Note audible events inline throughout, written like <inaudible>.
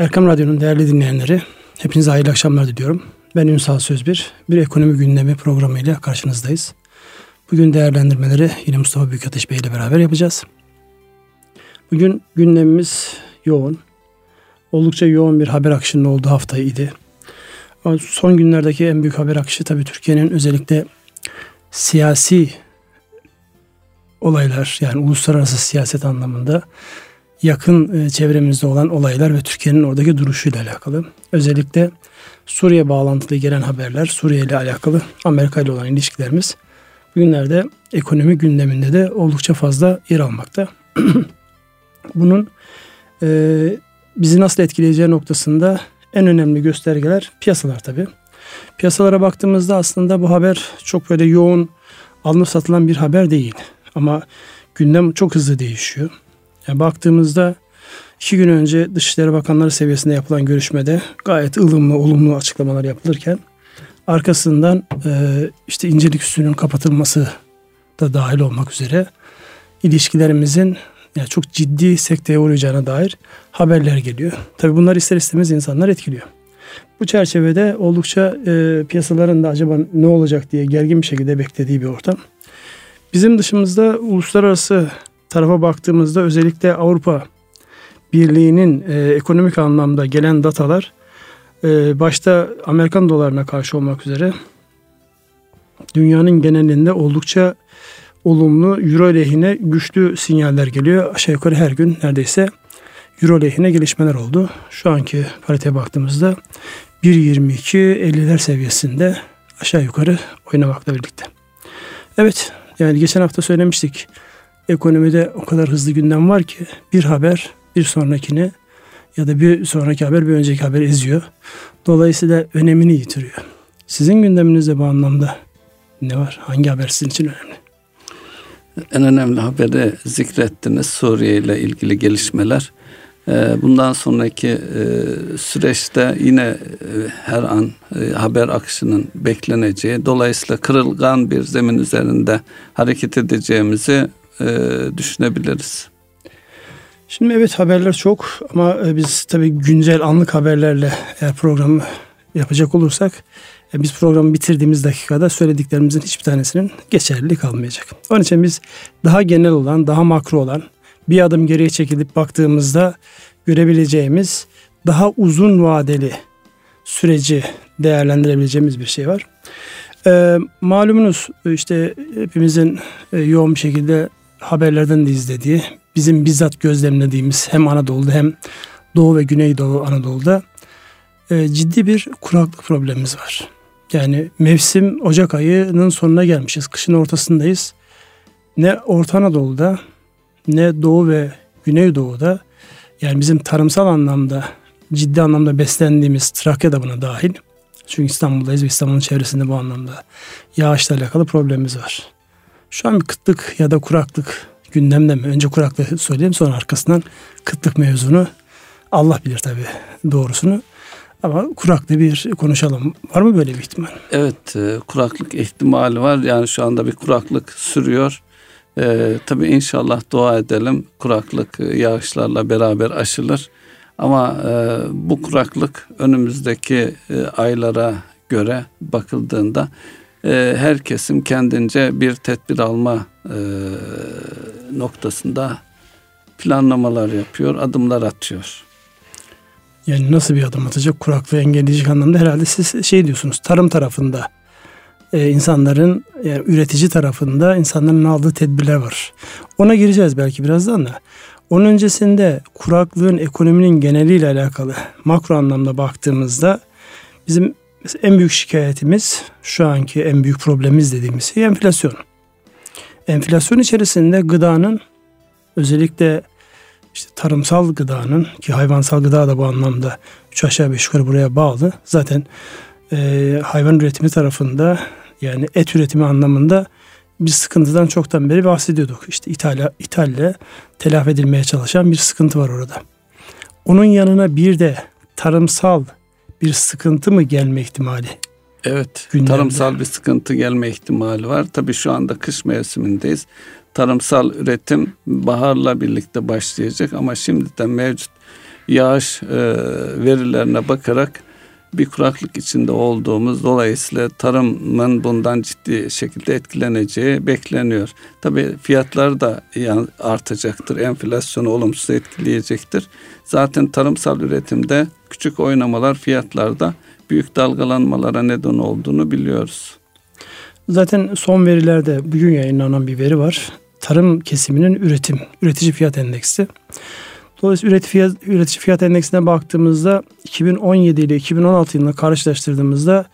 Erkam Radyo'nun değerli dinleyenleri, hepinize hayırlı akşamlar diliyorum. Ben Ünsal Sözbir, bir ekonomi gündemi programıyla karşınızdayız. Bugün değerlendirmeleri yine Mustafa Büyükateş Bey ile beraber yapacağız. Bugün gündemimiz yoğun. Oldukça yoğun bir haber akışının olduğu haftaydı. Son günlerdeki en büyük haber akışı tabii Türkiye'nin özellikle siyasi olaylar yani uluslararası siyaset anlamında yakın e, çevremizde olan olaylar ve Türkiye'nin oradaki duruşuyla alakalı. Özellikle Suriye bağlantılı gelen haberler, Suriye ile alakalı Amerika ile olan ilişkilerimiz bugünlerde ekonomi gündeminde de oldukça fazla yer almakta. <clears throat> Bunun e, bizi nasıl etkileyeceği noktasında en önemli göstergeler piyasalar tabi. Piyasalara baktığımızda aslında bu haber çok böyle yoğun alınıp satılan bir haber değil. Ama gündem çok hızlı değişiyor. Baktığımızda iki gün önce Dışişleri Bakanları seviyesinde yapılan görüşmede gayet ılımlı, olumlu açıklamalar yapılırken arkasından e, işte incelik üstünün kapatılması da dahil olmak üzere ilişkilerimizin yani çok ciddi sekteye uğrayacağına dair haberler geliyor. Tabi bunlar ister istemez insanlar etkiliyor. Bu çerçevede oldukça e, piyasaların da acaba ne olacak diye gergin bir şekilde beklediği bir ortam. Bizim dışımızda uluslararası tarafa baktığımızda özellikle Avrupa Birliği'nin e, ekonomik anlamda gelen datalar e, başta Amerikan dolarına karşı olmak üzere dünyanın genelinde oldukça olumlu euro lehine güçlü sinyaller geliyor. Aşağı yukarı her gün neredeyse euro lehine gelişmeler oldu. Şu anki pariteye baktığımızda 1.22-50'ler seviyesinde aşağı yukarı oynamakla birlikte. Evet yani geçen hafta söylemiştik ekonomide o kadar hızlı gündem var ki bir haber bir sonrakini ya da bir sonraki haber bir önceki haber eziyor. Dolayısıyla önemini yitiriyor. Sizin gündeminizde bu anlamda ne var? Hangi haber sizin için önemli? En önemli haberi zikrettiniz Suriye ile ilgili gelişmeler. Ee, bundan sonraki e, süreçte yine e, her an e, haber akışının bekleneceği, dolayısıyla kırılgan bir zemin üzerinde hareket edeceğimizi düşünebiliriz. Şimdi evet haberler çok ama biz tabii güncel anlık haberlerle eğer programı yapacak olursak biz programı bitirdiğimiz dakikada söylediklerimizin hiçbir tanesinin geçerliliği kalmayacak. Onun için biz daha genel olan, daha makro olan bir adım geriye çekilip baktığımızda görebileceğimiz daha uzun vadeli süreci değerlendirebileceğimiz bir şey var. Ee, malumunuz işte hepimizin e, yoğun bir şekilde haberlerden de izlediği, bizim bizzat gözlemlediğimiz hem Anadolu'da hem Doğu ve Güneydoğu Anadolu'da e, ciddi bir kuraklık problemimiz var. Yani mevsim Ocak ayının sonuna gelmişiz. Kışın ortasındayız. Ne Orta Anadolu'da ne Doğu ve Güneydoğu'da yani bizim tarımsal anlamda ciddi anlamda beslendiğimiz Trakya da buna dahil. Çünkü İstanbul'dayız ve İstanbul'un çevresinde bu anlamda yağışla alakalı problemimiz var. Şu an bir kıtlık ya da kuraklık gündemde mi? Önce kuraklığı söyleyeyim sonra arkasından kıtlık mevzunu Allah bilir tabii doğrusunu. Ama kuraklığı bir konuşalım. Var mı böyle bir ihtimal? Evet e, kuraklık ihtimali var. Yani şu anda bir kuraklık sürüyor. Ee, tabii inşallah dua edelim kuraklık e, yağışlarla beraber aşılır. Ama e, bu kuraklık önümüzdeki e, aylara göre bakıldığında e, her kesim kendince bir tedbir alma e, noktasında planlamalar yapıyor, adımlar atıyor. Yani nasıl bir adım atacak kuraklığı engelleyecek anlamda herhalde siz şey diyorsunuz tarım tarafında e, insanların yani üretici tarafında insanların aldığı tedbirler var. Ona gireceğiz belki birazdan da. Onun öncesinde kuraklığın ekonominin geneliyle alakalı makro anlamda baktığımızda bizim en büyük şikayetimiz şu anki en büyük problemimiz dediğimiz şey enflasyon. Enflasyon içerisinde gıdanın özellikle işte tarımsal gıdanın ki hayvansal gıda da bu anlamda üç aşağı beş yukarı buraya bağlı. Zaten e, hayvan üretimi tarafında yani et üretimi anlamında bir sıkıntıdan çoktan beri bahsediyorduk. İşte ithal, ithalle telafi edilmeye çalışan bir sıkıntı var orada. Onun yanına bir de tarımsal bir sıkıntı mı gelme ihtimali? Evet, gündemde. tarımsal bir sıkıntı gelme ihtimali var. Tabii şu anda kış mevsimindeyiz. Tarımsal üretim baharla birlikte başlayacak ama şimdiden mevcut yağış e, verilerine bakarak bir kuraklık içinde olduğumuz dolayısıyla tarımın bundan ciddi şekilde etkileneceği bekleniyor. Tabii fiyatlar da artacaktır. Enflasyonu olumsuz etkileyecektir. Zaten tarımsal üretimde küçük oynamalar fiyatlarda büyük dalgalanmalara neden olduğunu biliyoruz. Zaten son verilerde bugün yayınlanan bir veri var. Tarım kesiminin üretim, üretici fiyat endeksi. Dolayısıyla üretici fiyat, üretici fiyat endeksine baktığımızda 2017 ile 2016 yılını karşılaştırdığımızda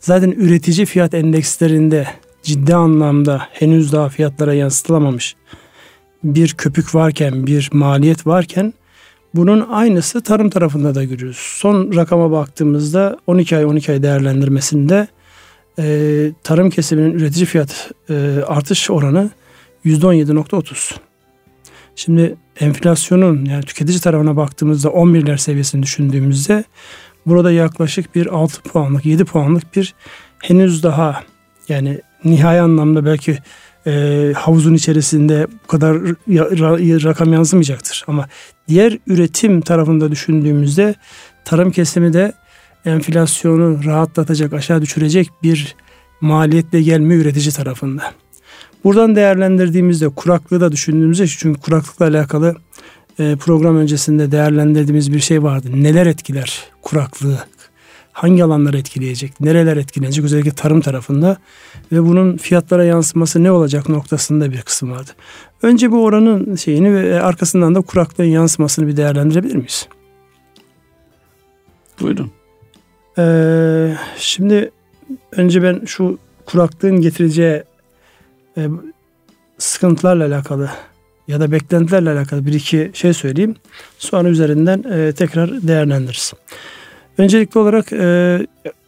zaten üretici fiyat endekslerinde ciddi anlamda henüz daha fiyatlara yansıtılamamış bir köpük varken, bir maliyet varken bunun aynısı tarım tarafında da görüyoruz. Son rakama baktığımızda 12 ay 12 ay değerlendirmesinde e, tarım kesiminin üretici fiyat e, artış oranı %17.30. Şimdi enflasyonun yani tüketici tarafına baktığımızda 11'ler seviyesini düşündüğümüzde burada yaklaşık bir 6 puanlık 7 puanlık bir henüz daha yani nihai anlamda belki e, havuzun içerisinde bu kadar rakam yansımayacaktır. Ama diğer üretim tarafında düşündüğümüzde tarım kesimi de enflasyonu rahatlatacak, aşağı düşürecek bir maliyetle gelme üretici tarafında. Buradan değerlendirdiğimizde kuraklığı da düşündüğümüzde çünkü kuraklıkla alakalı e, program öncesinde değerlendirdiğimiz bir şey vardı. Neler etkiler kuraklığı? Hangi alanlar etkileyecek? Nereler etkilenecek? Özellikle tarım tarafında ve bunun fiyatlara yansıması ne olacak noktasında bir kısım vardı. Önce bu oranın şeyini ve arkasından da kuraklığın yansımasını bir değerlendirebilir miyiz? Buyurun. Ee, şimdi önce ben şu kuraklığın getireceği e, sıkıntılarla alakalı ya da beklentilerle alakalı bir iki şey söyleyeyim. Sonra üzerinden e, tekrar değerlendiririz. Öncelikli olarak e,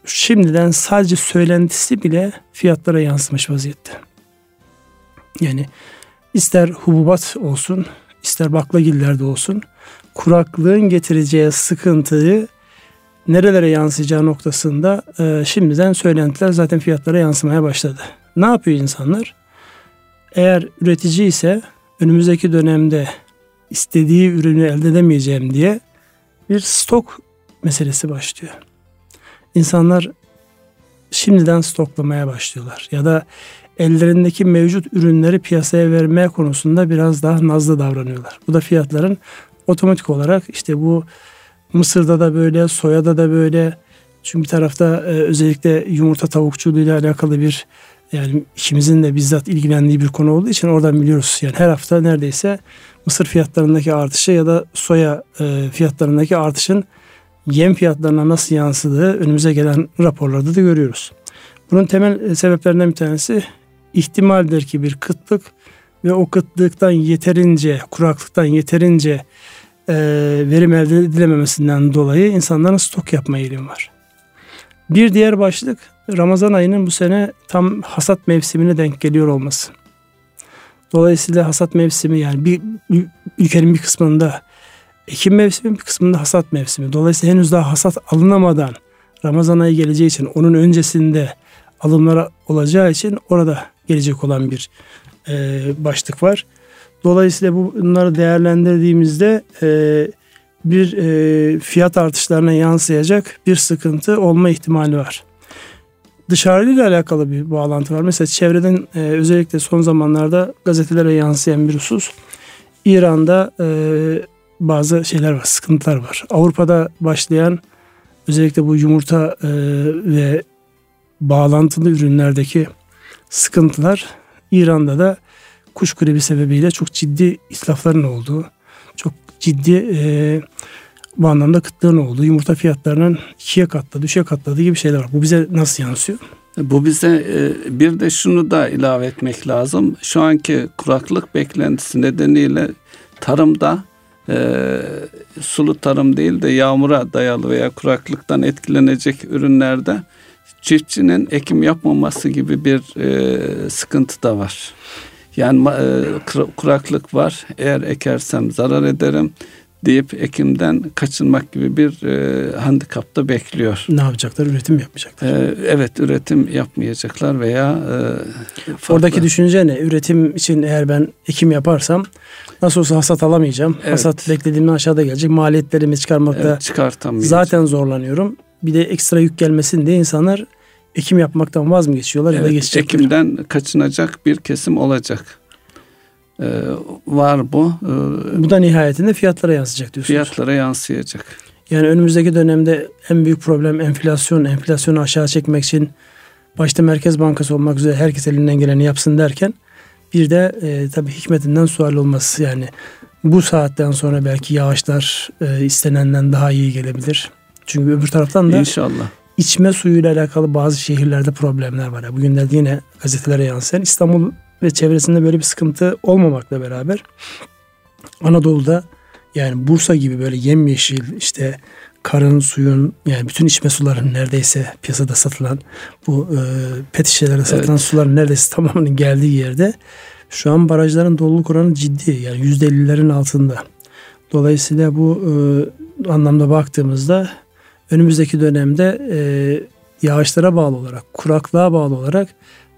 şimdiden sadece söylentisi bile fiyatlara yansımış vaziyette. Yani ister hububat olsun, ister baklagillerde olsun kuraklığın getireceği sıkıntıyı nerelere yansıyacağı noktasında e, şimdiden söylentiler zaten fiyatlara yansımaya başladı. Ne yapıyor insanlar? Eğer üretici ise önümüzdeki dönemde istediği ürünü elde edemeyeceğim diye bir stok meselesi başlıyor. İnsanlar şimdiden stoklamaya başlıyorlar ya da ellerindeki mevcut ürünleri piyasaya vermeye konusunda biraz daha nazlı davranıyorlar. Bu da fiyatların otomatik olarak işte bu Mısır'da da böyle, soyada da böyle. Çünkü bir tarafta e, özellikle yumurta tavukçuluğuyla alakalı bir yani ikimizin de bizzat ilgilendiği bir konu olduğu için oradan biliyoruz. Yani her hafta neredeyse mısır fiyatlarındaki artışı ya da soya e, fiyatlarındaki artışın yem fiyatlarına nasıl yansıdığı önümüze gelen raporlarda da görüyoruz. Bunun temel e, sebeplerinden bir tanesi ihtimaldir ki bir kıtlık ve o kıtlıktan yeterince, kuraklıktan yeterince e, verim elde edilememesinden dolayı insanların stok yapma eğilimi var. Bir diğer başlık Ramazan ayının bu sene tam hasat mevsimine denk geliyor olması. Dolayısıyla hasat mevsimi yani bir ülkenin bir kısmında ekim mevsimi bir kısmında hasat mevsimi. Dolayısıyla henüz daha hasat alınamadan Ramazan ayı geleceği için onun öncesinde alımlara olacağı için orada gelecek olan bir e, başlık var. Dolayısıyla bunları değerlendirdiğimizde e, bir e, fiyat artışlarına yansıyacak bir sıkıntı olma ihtimali var. Dışarıyla alakalı bir bağlantı var. Mesela çevreden e, özellikle son zamanlarda gazetelere yansıyan bir husus. İran'da e, bazı şeyler var, sıkıntılar var. Avrupa'da başlayan özellikle bu yumurta e, ve bağlantılı ürünlerdeki sıkıntılar İran'da da kuş gribi sebebiyle çok ciddi itlafların olduğu, çok ciddi e, bu anlamda kıtlığın olduğu, yumurta fiyatlarının ikiye katladı, düşe katladığı gibi şeyler var. Bu bize nasıl yansıyor? Bu bize e, bir de şunu da ilave etmek lazım. Şu anki kuraklık beklentisi nedeniyle tarımda e, sulu tarım değil de yağmura dayalı veya kuraklıktan etkilenecek ürünlerde çiftçinin ekim yapmaması gibi bir e, sıkıntı da var. Yani e, kuraklık var. Eğer ekersem zarar ederim. Deyip ekimden kaçınmak gibi bir e, handikapta bekliyor. Ne yapacaklar? Üretim yapmayacaklar. E, evet üretim yapmayacaklar veya e, Oradaki düşünce ne? Üretim için eğer ben ekim yaparsam nasıl olsa hasat alamayacağım. Evet. Hasat beklediğimden aşağıda gelecek. Maliyetlerimi çıkarmakta evet, zaten zorlanıyorum. Bir de ekstra yük gelmesin diye insanlar ekim yapmaktan vaz mı geçiyorlar evet, ya da geçecekler? Ekimden kaçınacak bir kesim olacak. Ee, var bu. Ee, bu da nihayetinde fiyatlara yansıyacak diyorsunuz. Fiyatlara yansıyacak. Yani önümüzdeki dönemde en büyük problem enflasyon. Enflasyonu aşağı çekmek için başta Merkez Bankası olmak üzere herkes elinden geleni yapsın derken bir de e, tabii hikmetinden sual olması yani bu saatten sonra belki yağışlar e, istenenden daha iyi gelebilir. Çünkü öbür taraftan da İnşallah. içme suyuyla alakalı bazı şehirlerde problemler var. Yani bugünlerde yine gazetelere yansıyan İstanbul ve çevresinde böyle bir sıkıntı olmamakla beraber Anadolu'da yani Bursa gibi böyle yemyeşil işte karın, suyun yani bütün içme suların neredeyse piyasada satılan bu e, pet şişelerde satılan evet. suların neredeyse tamamının geldiği yerde şu an barajların doluluk oranı ciddi yani yüzde ellilerin altında. Dolayısıyla bu e, anlamda baktığımızda önümüzdeki dönemde e, yağışlara bağlı olarak, kuraklığa bağlı olarak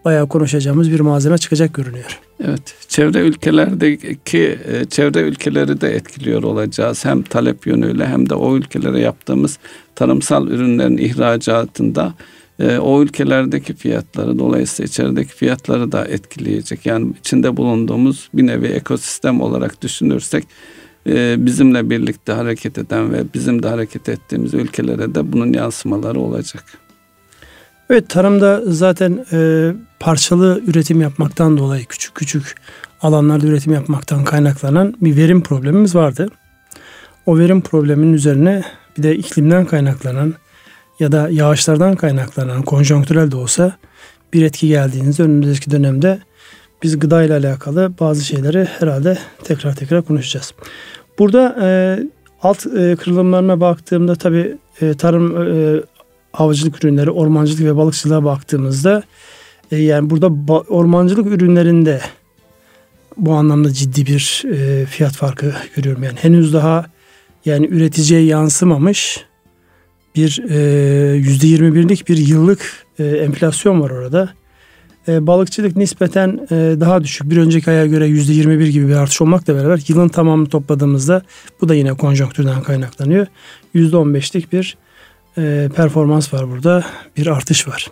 bayağı konuşacağımız bir malzeme çıkacak görünüyor. Evet, çevre ülkelerdeki e, çevre ülkeleri de etkiliyor olacağız. Hem talep yönüyle hem de o ülkelere yaptığımız tarımsal ürünlerin ihracatında e, o ülkelerdeki fiyatları dolayısıyla içerideki fiyatları da etkileyecek. Yani içinde bulunduğumuz bir nevi ekosistem olarak düşünürsek e, bizimle birlikte hareket eden ve bizim de hareket ettiğimiz ülkelere de bunun yansımaları olacak. Evet tarımda zaten e, parçalı üretim yapmaktan dolayı küçük küçük alanlarda üretim yapmaktan kaynaklanan bir verim problemimiz vardı. O verim probleminin üzerine bir de iklimden kaynaklanan ya da yağışlardan kaynaklanan konjonktürel de olsa bir etki geldiğinizde önümüzdeki dönemde biz gıda ile alakalı bazı şeyleri herhalde tekrar tekrar konuşacağız. Burada e, alt e, kırılımlarına baktığımda tabii e, tarım e, avcılık ürünleri, ormancılık ve balıkçılığa baktığımızda e, yani burada ormancılık ürünlerinde bu anlamda ciddi bir e, fiyat farkı görüyorum. Yani henüz daha yani üreticiye yansımamış bir e, yüzde yirmi birlik bir yıllık e, enflasyon var orada. E, balıkçılık nispeten e, daha düşük. Bir önceki aya göre yüzde yirmi bir gibi bir artış olmakla beraber yılın tamamını topladığımızda bu da yine konjonktürden kaynaklanıyor. Yüzde on beşlik bir e, performans var burada. Bir artış var.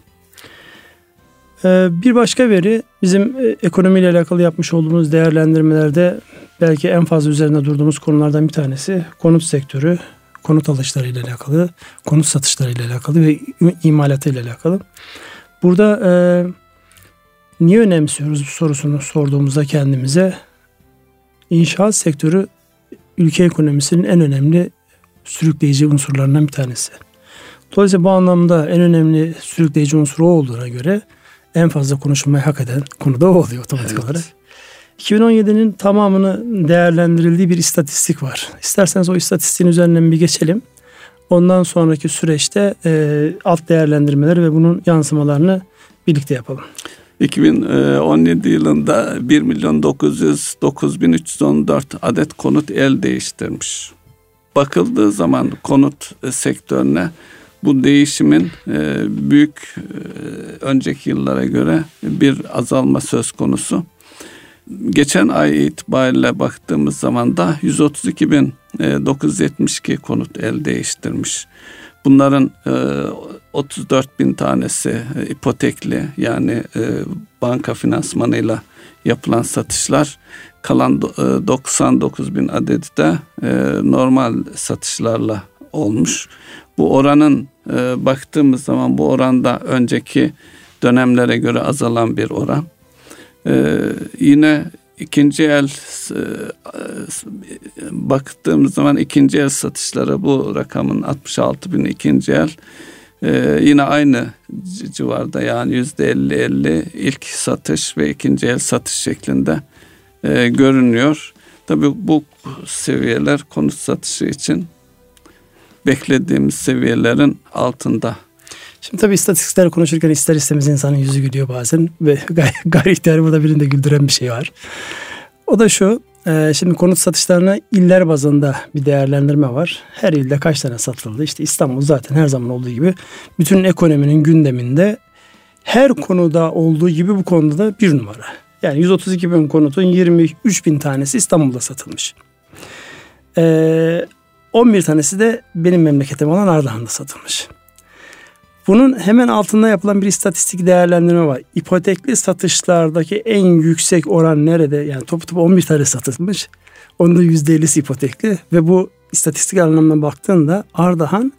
E, bir başka veri bizim e, ekonomiyle alakalı yapmış olduğumuz değerlendirmelerde belki en fazla üzerinde durduğumuz konulardan bir tanesi konut sektörü, konut alışlarıyla alakalı, konut satışlarıyla alakalı ve imalatıyla alakalı. Burada e, niye önemsiyoruz sorusunu sorduğumuzda kendimize inşaat sektörü ülke ekonomisinin en önemli sürükleyici unsurlarından bir tanesi. Dolayısıyla bu anlamda en önemli sürükleyici unsur o olduğuna göre en fazla konuşulmayı hak eden konu da o oluyor otomatik evet. olarak. 2017'nin tamamını değerlendirildiği bir istatistik var. İsterseniz o istatistiğin üzerinden bir geçelim. Ondan sonraki süreçte e, alt değerlendirmeleri ve bunun yansımalarını birlikte yapalım. 2017 yılında 1 milyon 900 9314 adet konut el değiştirmiş. Bakıldığı zaman konut sektörüne bu değişimin e, büyük e, önceki yıllara göre bir azalma söz konusu. Geçen ay itibariyle baktığımız zaman da 132.972 e, konut el değiştirmiş. Bunların 34 bin tanesi ipotekli yani banka finansmanıyla yapılan satışlar. Kalan 99 bin adedi de normal satışlarla olmuş. Bu oranın e, baktığımız zaman bu oranda önceki dönemlere göre azalan bir oran. E, yine ikinci el e, baktığımız zaman ikinci el satışları bu rakamın 66 bin ikinci el e, yine aynı civarda yani yüzde 50-50 ilk satış ve ikinci el satış şeklinde e, görünüyor. Tabii bu seviyeler konut satışı için beklediğimiz seviyelerin altında. Şimdi tabii istatistikler konuşurken ister istemez insanın yüzü gülüyor bazen ve <laughs> gayri ihtiyar burada birinde güldüren bir şey var. O da şu Ee, şimdi konut satışlarına iller bazında bir değerlendirme var. Her ilde kaç tane satıldı? İşte İstanbul zaten her zaman olduğu gibi bütün ekonominin gündeminde her konuda olduğu gibi bu konuda da bir numara. Yani 132 bin konutun 23 bin tanesi İstanbul'da satılmış. Ee, 11 tanesi de benim memleketim olan Ardahan'da satılmış. Bunun hemen altında yapılan bir istatistik değerlendirme var. İpotekli satışlardaki en yüksek oran nerede? Yani top top 11 tane satılmış. Onda %50'si ipotekli ve bu istatistik anlamına baktığında Ardahan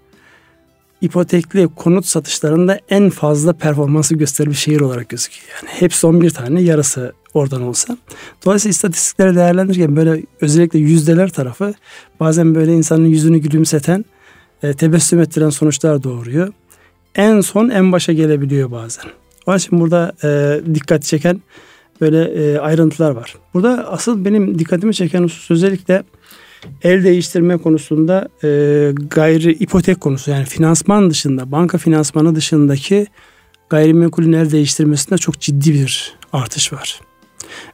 ipotekli konut satışlarında en fazla performansı gösteren bir şehir olarak gözüküyor. Yani hepsi 11 tane yarısı oradan olsa. Dolayısıyla istatistikleri değerlendirirken böyle özellikle yüzdeler tarafı bazen böyle insanın yüzünü gülümseten, e, tebessüm ettiren sonuçlar doğuruyor. En son en başa gelebiliyor bazen. Onun için burada e, dikkat çeken böyle e, ayrıntılar var. Burada asıl benim dikkatimi çeken husus özellikle el değiştirme konusunda e, gayri ipotek konusu yani finansman dışında banka finansmanı dışındaki gayrimenkulün el değiştirmesinde çok ciddi bir artış var.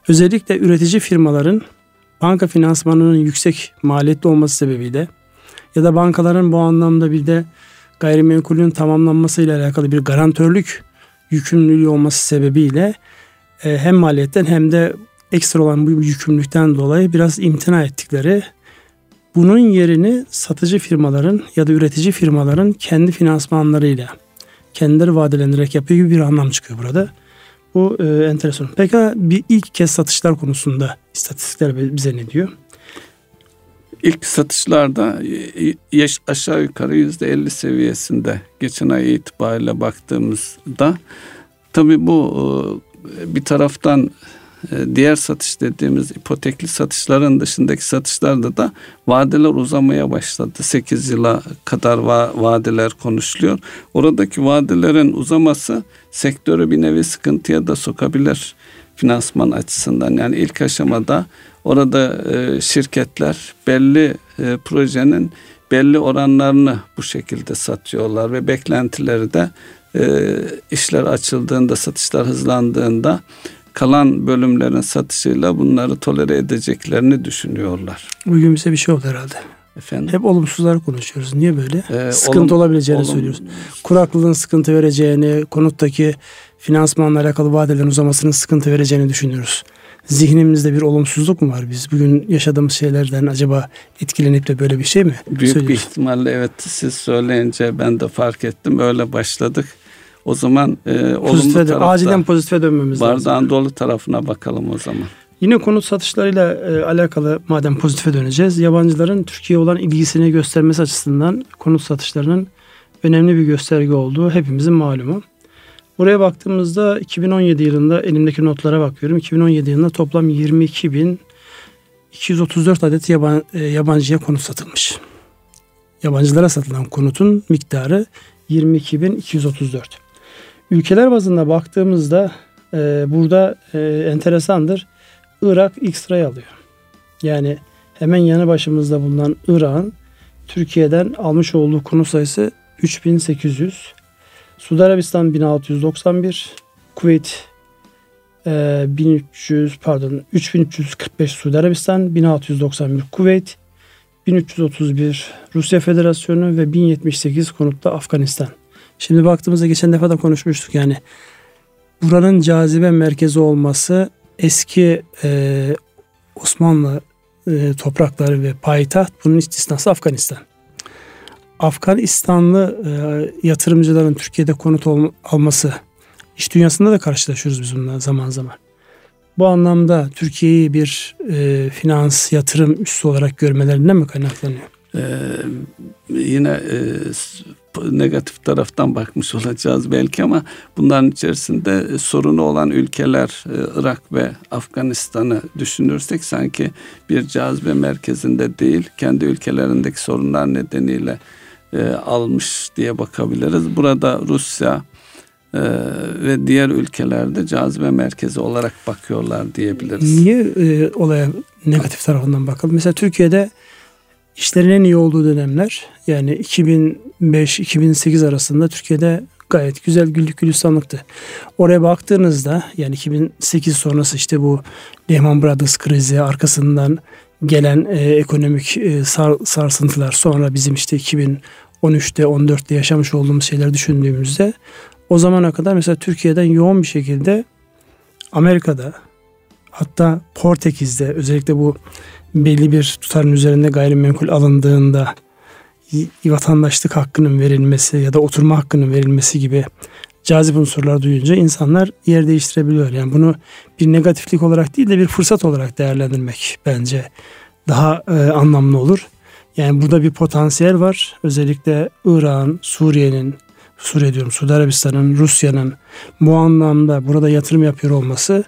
Özellikle üretici firmaların banka finansmanının yüksek maliyetli olması sebebiyle ya da bankaların bu anlamda bir de gayrimenkulün tamamlanmasıyla alakalı bir garantörlük yükümlülüğü olması sebebiyle e, hem maliyetten hem de ekstra olan bu yükümlülükten dolayı biraz imtina ettikleri bunun yerini satıcı firmaların ya da üretici firmaların kendi finansmanlarıyla kendileri vadelendirerek yapıyor gibi bir anlam çıkıyor burada. Bu e, enteresan. Peki bir ilk kez satışlar konusunda istatistikler bize ne diyor? İlk satışlarda yaş aşağı yukarı yüzde elli seviyesinde geçen ay itibariyle baktığımızda tabi bu e, bir taraftan e, diğer satış dediğimiz ipotekli satışların dışındaki satışlarda da vadeler uzamaya başladı. 8 yıla kadar va- vadeler konuşuluyor. Oradaki vadelerin uzaması sektörü bir nevi sıkıntıya da sokabilir finansman açısından. Yani ilk aşamada orada e, şirketler belli e, projenin belli oranlarını bu şekilde satıyorlar ve beklentileri de e, işler açıldığında, satışlar hızlandığında kalan bölümlerin satışıyla bunları tolere edeceklerini düşünüyorlar. Bugün bize bir şey oldu herhalde. Efendim? Hep olumsuzlar konuşuyoruz. Niye böyle? Ee, sıkıntı olum, olabileceğini olum, söylüyoruz. Kuraklığın sıkıntı vereceğini, konuttaki finansmanla alakalı vadelerin uzamasının sıkıntı vereceğini düşünüyoruz. Zihnimizde bir olumsuzluk mu var biz? Bugün yaşadığımız şeylerden acaba etkilenip de böyle bir şey mi Büyük bir ihtimalle evet siz söyleyince ben de fark ettim. Öyle başladık. O zaman e, pozitife olumlu tarafta, acilen pozitife dönmemiz bardağın lazım. Bardağın dolu tarafına bakalım o zaman. Yine konut satışlarıyla e, alakalı madem pozitife döneceğiz. Yabancıların Türkiye olan ilgisini göstermesi açısından konut satışlarının önemli bir gösterge olduğu hepimizin malumu. Buraya baktığımızda 2017 yılında elimdeki notlara bakıyorum. 2017 yılında toplam 22.234 adet yaban, e, yabancıya konut satılmış. Yabancılara satılan konutun miktarı 22.234. Ülkeler bazında baktığımızda e, burada e, enteresandır. Irak ilk sırayı alıyor. Yani hemen yanı başımızda bulunan Irak'ın Türkiye'den almış olduğu konu sayısı 3800. Suudi Arabistan 1691, Kuveyt e, 1300 pardon 3345 Suudi Arabistan, 1691 Kuveyt, 1331 Rusya Federasyonu ve 1078 konutta Afganistan. Şimdi baktığımızda geçen defa da konuşmuştuk yani buranın cazibe merkezi olması eski e, Osmanlı e, toprakları ve payitaht bunun istisnası Afganistan. Afganistanlı e, yatırımcıların Türkiye'de konut ol, alması iş dünyasında da karşılaşıyoruz biz bununla zaman zaman. Bu anlamda Türkiye'yi bir e, finans yatırım üssü olarak görmelerinden mi kaynaklanıyor? Ee, yine e, negatif taraftan bakmış <laughs> olacağız belki ama bunların içerisinde sorunu olan ülkeler e, Irak ve Afganistan'ı düşünürsek sanki bir cazibe merkezinde değil kendi ülkelerindeki sorunlar nedeniyle e, almış diye bakabiliriz. Burada Rusya e, ve diğer ülkelerde cazibe merkezi olarak bakıyorlar diyebiliriz. Niye e, olaya negatif tarafından bakalım? Mesela Türkiye'de işlerin en iyi olduğu dönemler yani 2005-2008 arasında Türkiye'de Gayet güzel güllük gülistanlıktı. Oraya baktığınızda yani 2008 sonrası işte bu Lehman Brothers krizi arkasından gelen e, ekonomik e, sar, sarsıntılar sonra bizim işte 2013'te 14'te yaşamış olduğumuz şeyler düşündüğümüzde o zamana kadar mesela Türkiye'den yoğun bir şekilde Amerika'da hatta Portekiz'de özellikle bu belli bir tutarın üzerinde gayrimenkul alındığında vatandaşlık hakkının verilmesi ya da oturma hakkının verilmesi gibi cazip unsurlar duyunca insanlar yer değiştirebiliyor. Yani bunu bir negatiflik olarak değil de bir fırsat olarak değerlendirmek bence daha e, anlamlı olur. Yani burada bir potansiyel var. Özellikle İran, Suriye'nin, Suriye diyorum, Suudi Arabistan'ın, Rusya'nın bu anlamda burada yatırım yapıyor olması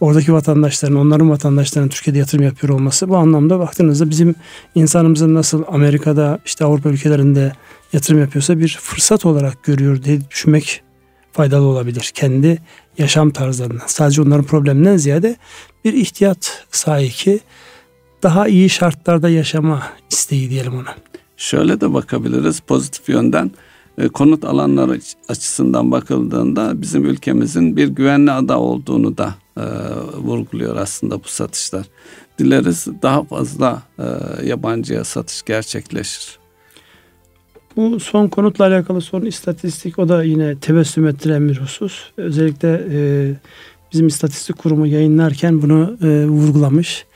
oradaki vatandaşların, onların vatandaşlarının Türkiye'de yatırım yapıyor olması bu anlamda baktığınızda bizim insanımızın nasıl Amerika'da işte Avrupa ülkelerinde yatırım yapıyorsa bir fırsat olarak görüyor diye düşünmek faydalı olabilir. Kendi yaşam tarzlarından. Sadece onların probleminden ziyade bir ihtiyat sahibi daha iyi şartlarda yaşama isteği diyelim ona. Şöyle de bakabiliriz pozitif yönden konut alanları açısından bakıldığında bizim ülkemizin bir güvenli ada olduğunu da e, vurguluyor aslında bu satışlar. Dileriz daha fazla e, yabancıya satış gerçekleşir. Bu son konutla alakalı son istatistik o da yine tebessüm ettiren bir husus. Özellikle e, bizim istatistik kurumu yayınlarken bunu e, vurgulamış.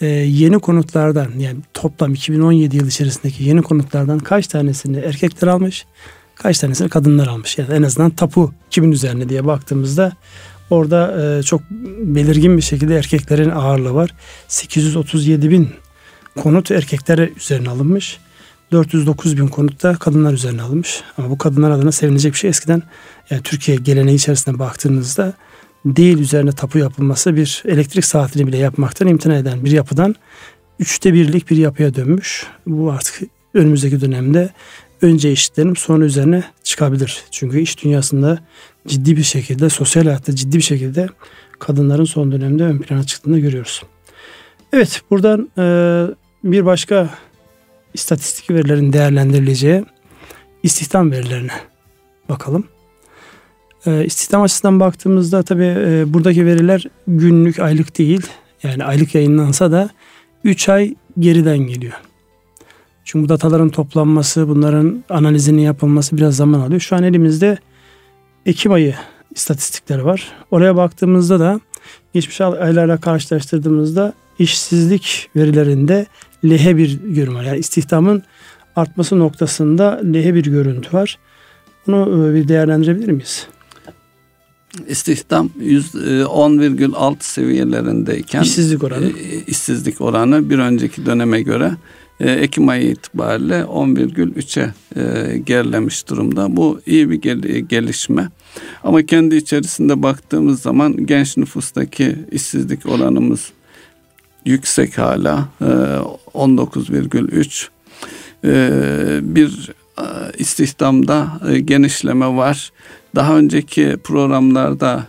E, yeni konutlardan yani toplam 2017 yıl içerisindeki yeni konutlardan kaç tanesini erkekler almış, kaç tanesini kadınlar almış. Yani en azından tapu kimin üzerine diye baktığımızda Orada e, çok belirgin bir şekilde erkeklerin ağırlığı var. 837 bin konut erkeklere üzerine alınmış. 409 bin konut da kadınlar üzerine alınmış. Ama bu kadınlar adına sevinecek bir şey. Eskiden yani Türkiye geleneği içerisinde baktığınızda değil üzerine tapu yapılması bir elektrik saatini bile yapmaktan imtina eden bir yapıdan üçte birlik bir yapıya dönmüş. Bu artık önümüzdeki dönemde önce eşitlerim sonra üzerine çıkabilir. Çünkü iş dünyasında ciddi bir şekilde sosyal hayatta ciddi bir şekilde kadınların son dönemde ön plana çıktığını görüyoruz. Evet buradan e, bir başka istatistik verilerin değerlendirileceği istihdam verilerine bakalım. E, açısından baktığımızda tabi e, buradaki veriler günlük aylık değil. Yani aylık yayınlansa da 3 ay geriden geliyor. Çünkü bu dataların toplanması, bunların analizinin yapılması biraz zaman alıyor. Şu an elimizde Ekim ayı istatistikleri var. Oraya baktığımızda da geçmiş aylarla karşılaştırdığımızda işsizlik verilerinde lehe bir görünüm var. Yani istihdamın artması noktasında lehe bir görüntü var. Bunu e, bir değerlendirebilir miyiz? İstihdam 10,6 e, seviyelerindeyken işsizlik oranı e, işsizlik oranı bir önceki döneme göre e, Ekim ayı itibariyle 10,3'e e, gerilemiş durumda. Bu iyi bir gelişme. Ama kendi içerisinde baktığımız zaman genç nüfustaki işsizlik oranımız yüksek hala 19,3 e, bir istihdamda genişleme var. Daha önceki programlarda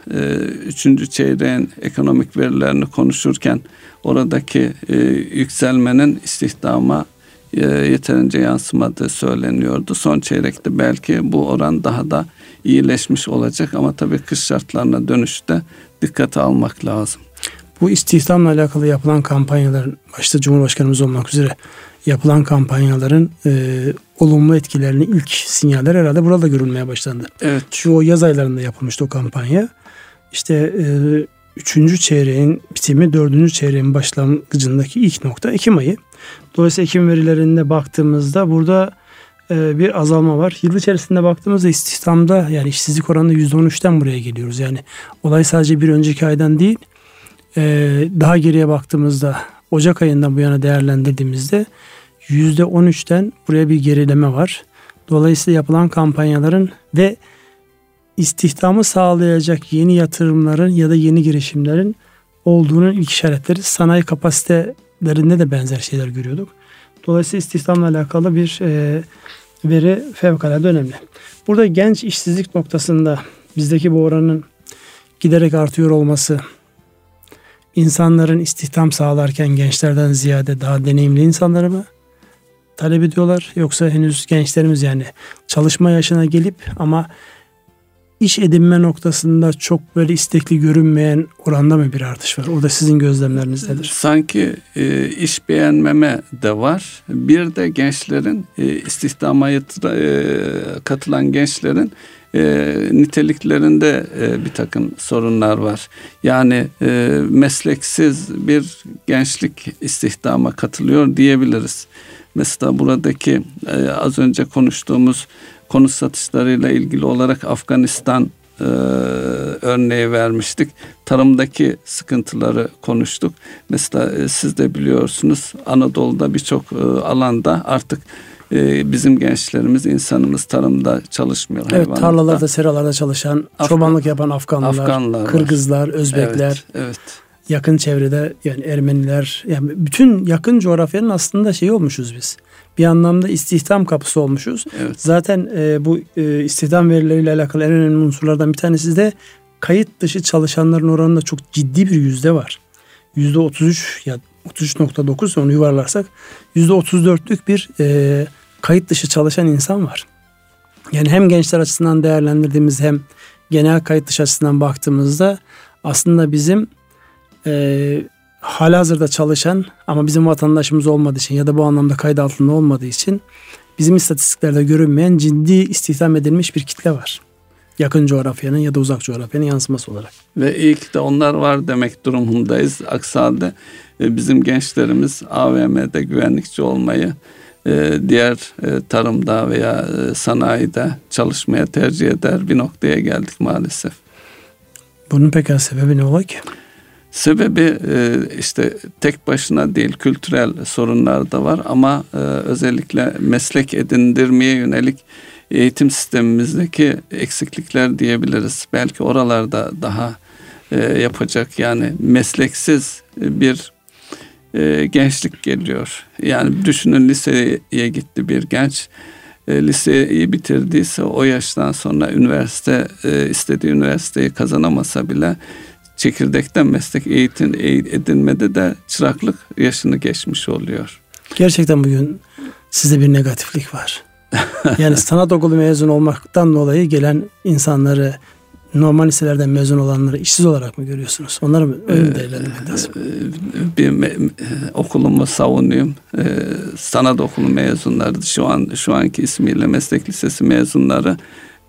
üçüncü çeyreğin ekonomik verilerini konuşurken oradaki e, yükselmenin istihdama e, yeterince yansımadığı söyleniyordu. Son çeyrekte belki bu oran daha da iyileşmiş olacak ama tabii kış şartlarına dönüşte dikkate almak lazım. Bu istihdamla alakalı yapılan kampanyaların başta Cumhurbaşkanımız olmak üzere yapılan kampanyaların e, olumlu etkilerini ilk sinyaller herhalde burada görülmeye başlandı. Evet. Çünkü o yaz aylarında yapılmıştı o kampanya. İşte e, üçüncü çeyreğin bitimi dördüncü çeyreğin başlangıcındaki ilk nokta Ekim ayı. Dolayısıyla Ekim verilerinde baktığımızda burada e, bir azalma var. Yıl içerisinde baktığımızda istihdamda yani işsizlik oranında %13'ten buraya geliyoruz. Yani olay sadece bir önceki aydan değil e, daha geriye baktığımızda Ocak ayından bu yana değerlendirdiğimizde %13'ten buraya bir gerileme var. Dolayısıyla yapılan kampanyaların ve istihdamı sağlayacak yeni yatırımların ya da yeni girişimlerin olduğunun ilk işaretleri sanayi kapasitelerinde de benzer şeyler görüyorduk. Dolayısıyla istihdamla alakalı bir e, veri fevkalade önemli. Burada genç işsizlik noktasında bizdeki bu oranın giderek artıyor olması, insanların istihdam sağlarken gençlerden ziyade daha deneyimli insanları mı, talep ediyorlar yoksa henüz gençlerimiz yani çalışma yaşına gelip ama iş edinme noktasında çok böyle istekli görünmeyen oranda mı bir artış var? O da sizin gözlemleriniz nedir? Sanki e, iş beğenmeme de var. Bir de gençlerin e, istihdama e, katılan gençlerin e, niteliklerinde e, bir takım sorunlar var. Yani e, mesleksiz bir gençlik istihdama katılıyor diyebiliriz. Mesela buradaki e, az önce konuştuğumuz konut satışlarıyla ilgili olarak Afganistan e, örneği vermiştik. Tarımdaki sıkıntıları konuştuk. Mesela e, siz de biliyorsunuz Anadolu'da birçok e, alanda artık e, bizim gençlerimiz, insanımız tarımda çalışmıyor. Evet tarlalarda, seralarda çalışan, Afgan, çobanlık yapan Afganlılar, Afganlar Kırgızlar, var. Özbekler. Evet, evet. Yakın çevrede yani Ermeniler, yani bütün yakın coğrafyanın aslında şeyi olmuşuz biz bir anlamda istihdam kapısı olmuşuz. Evet. Zaten e, bu e, istihdam verileriyle alakalı en önemli unsurlardan bir tanesi de kayıt dışı çalışanların oranında çok ciddi bir yüzde var. Yüzde 33 ya 33.9 onu yuvarlarsak yüzde 34'lük bir e, kayıt dışı çalışan insan var. Yani hem gençler açısından değerlendirdiğimiz hem genel kayıt dışı açısından baktığımızda aslında bizim e, halihazırda çalışan ama bizim vatandaşımız olmadığı için ya da bu anlamda kayıt altında olmadığı için bizim istatistiklerde görünmeyen ciddi istihdam edilmiş bir kitle var. Yakın coğrafyanın ya da uzak coğrafyanın yansıması olarak. Ve ilk de onlar var demek durumundayız. Aksi halde e, bizim gençlerimiz AVM'de güvenlikçi olmayı, diğer e, tarımda veya sanayide çalışmaya tercih eder bir noktaya geldik maalesef. Bunun peki sebebi ne ola ki? Sebebi e, işte tek başına değil kültürel sorunlar da var ama e, özellikle meslek edindirmeye yönelik eğitim sistemimizdeki eksiklikler diyebiliriz. Belki oralarda daha e, yapacak yani mesleksiz bir gençlik geliyor. Yani düşünün liseye gitti bir genç liseyi bitirdiyse o yaştan sonra üniversite istediği üniversiteyi kazanamasa bile çekirdekten meslek eğitim edinmede de çıraklık yaşını geçmiş oluyor. Gerçekten bugün sizde bir negatiflik var. yani <laughs> sanat okulu mezun olmaktan dolayı gelen insanları normal liselerden mezun olanları işsiz olarak mı görüyorsunuz? Onları mı öyle değerlendirmek lazım? Bir me- okulumu savunuyorum. Ee, sanat okulu mezunları şu an şu anki ismiyle meslek lisesi mezunları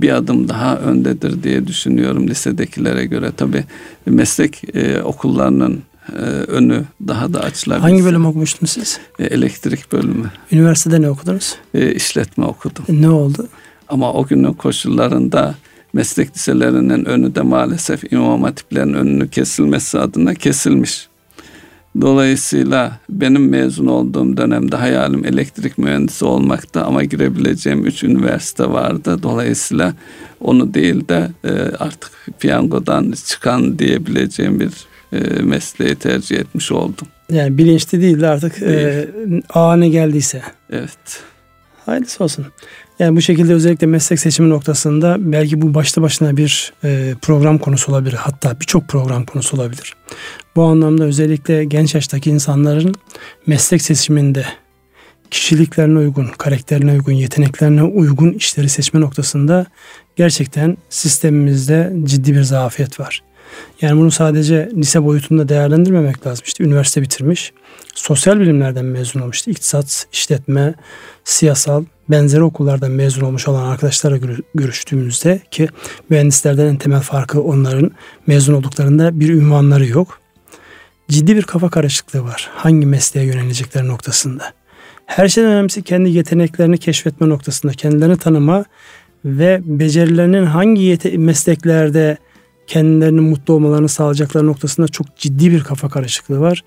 bir adım daha öndedir diye düşünüyorum lisedekilere göre. Tabi meslek e, okullarının e, önü daha da açılabilir. Hangi bölüm okumuştunuz siz? E, elektrik bölümü. Üniversitede ne okudunuz? E, işletme okudum. E, ne oldu? Ama o günün koşullarında meslek liselerinin önü de maalesef imam hatiplerin önünü kesilmesi adına kesilmiş. Dolayısıyla benim mezun olduğum dönemde hayalim elektrik mühendisi olmakta ama girebileceğim üç üniversite vardı. Dolayısıyla onu değil de e, artık piyangodan çıkan diyebileceğim bir e, mesleği tercih etmiş oldum. Yani bilinçli değil de artık e, ağına geldiyse. Evet. Hayırlısı olsun. Yani bu şekilde özellikle meslek seçimi noktasında belki bu başta başına bir e, program konusu olabilir. Hatta birçok program konusu olabilir. Bu anlamda özellikle genç yaştaki insanların meslek seçiminde kişiliklerine uygun, karakterine uygun, yeteneklerine uygun işleri seçme noktasında gerçekten sistemimizde ciddi bir zafiyet var. Yani bunu sadece lise boyutunda değerlendirmemek lazım. İşte üniversite bitirmiş, sosyal bilimlerden mezun olmuş. İktisat, işletme, siyasal, benzeri okullardan mezun olmuş olan arkadaşlarla görüştüğümüzde ki mühendislerden en temel farkı onların mezun olduklarında bir ünvanları yok. Ciddi bir kafa karışıklığı var. Hangi mesleğe yönelecekleri noktasında. Her şeyden önemlisi kendi yeteneklerini keşfetme noktasında, kendilerini tanıma ve becerilerinin hangi mesleklerde kendilerinin mutlu olmalarını sağlayacakları noktasında çok ciddi bir kafa karışıklığı var.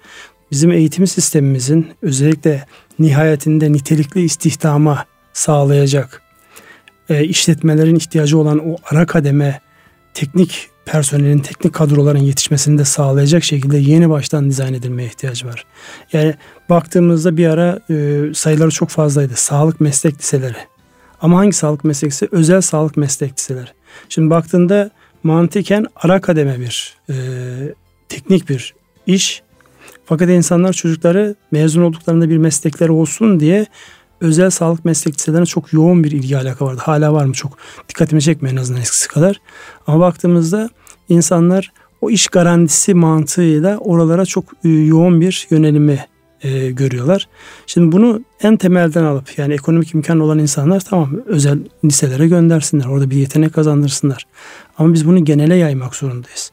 Bizim eğitim sistemimizin özellikle nihayetinde nitelikli istihdama sağlayacak e, işletmelerin ihtiyacı olan o ara kademe teknik personelin, teknik kadroların yetişmesini de sağlayacak şekilde yeni baştan dizayn edilmeye ihtiyaç var. Yani baktığımızda bir ara e, sayıları çok fazlaydı. Sağlık meslek liseleri. Ama hangi sağlık meslek lisesi? Özel sağlık meslek liseleri. Şimdi baktığında mantıken ara kademe bir e, teknik bir iş. Fakat insanlar çocukları mezun olduklarında bir meslekleri olsun diye özel sağlık meslek liselerine çok yoğun bir ilgi alaka vardı. Hala var mı çok dikkatimi çekmiyor en azından eskisi kadar. Ama baktığımızda insanlar o iş garantisi mantığıyla oralara çok e, yoğun bir yönelimi e, görüyorlar. Şimdi bunu en temelden alıp yani ekonomik imkan olan insanlar tamam özel liselere göndersinler. Orada bir yetenek kazandırsınlar. Ama biz bunu genele yaymak zorundayız.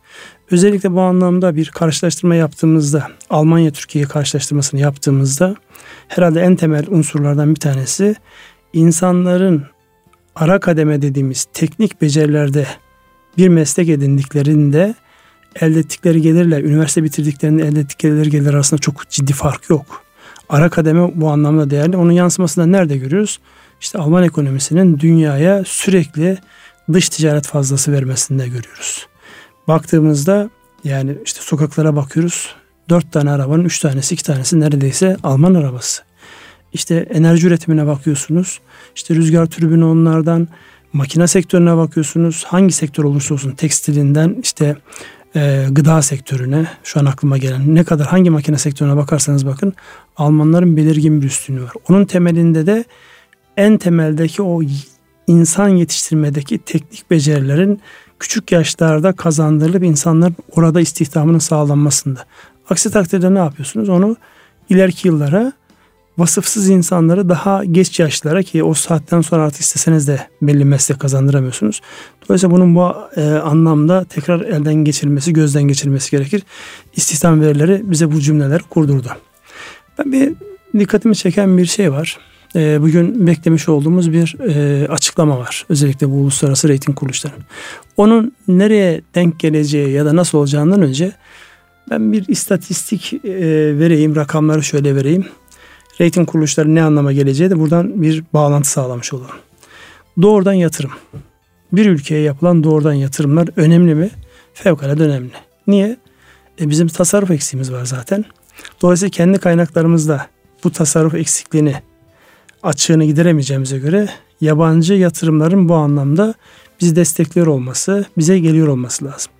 Özellikle bu anlamda bir karşılaştırma yaptığımızda Almanya Türkiye karşılaştırmasını yaptığımızda herhalde en temel unsurlardan bir tanesi insanların ara kademe dediğimiz teknik becerilerde bir meslek edindiklerinde elde ettikleri gelirle üniversite bitirdiklerinde elde ettikleri gelir arasında çok ciddi fark yok. Ara kademe bu anlamda değerli. Onun yansımasını da nerede görüyoruz? İşte Alman ekonomisinin dünyaya sürekli dış ticaret fazlası vermesinde görüyoruz. Baktığımızda yani işte sokaklara bakıyoruz. Dört tane arabanın üç tanesi iki tanesi neredeyse Alman arabası. İşte enerji üretimine bakıyorsunuz. İşte rüzgar türbünü onlardan, makine sektörüne bakıyorsunuz. Hangi sektör olursa olsun tekstilinden işte e, gıda sektörüne şu an aklıma gelen ne kadar hangi makine sektörüne bakarsanız bakın Almanların belirgin bir üstünlüğü var. Onun temelinde de en temeldeki o insan yetiştirmedeki teknik becerilerin küçük yaşlarda kazandırılıp insanların orada istihdamının sağlanmasında. Aksi takdirde ne yapıyorsunuz? Onu ileriki yıllara vasıfsız insanları daha geç yaşlara ki o saatten sonra artık isteseniz de belli meslek kazandıramıyorsunuz. Dolayısıyla bunun bu e, anlamda tekrar elden geçirilmesi, gözden geçirilmesi gerekir. İstihdam verileri bize bu cümleler kurdurdu. Ben bir dikkatimi çeken bir şey var. E, bugün beklemiş olduğumuz bir e, açıklama var. Özellikle bu uluslararası reyting kuruluşlarının. Onun nereye denk geleceği ya da nasıl olacağından önce ben bir istatistik e, vereyim, rakamları şöyle vereyim. Rating kuruluşları ne anlama geleceği de buradan bir bağlantı sağlamış olalım. Doğrudan yatırım. Bir ülkeye yapılan doğrudan yatırımlar önemli mi? Fevkalade önemli. Niye? E bizim tasarruf eksiğimiz var zaten. Dolayısıyla kendi kaynaklarımızda bu tasarruf eksikliğini açığını gideremeyeceğimize göre yabancı yatırımların bu anlamda bizi destekliyor olması, bize geliyor olması lazım.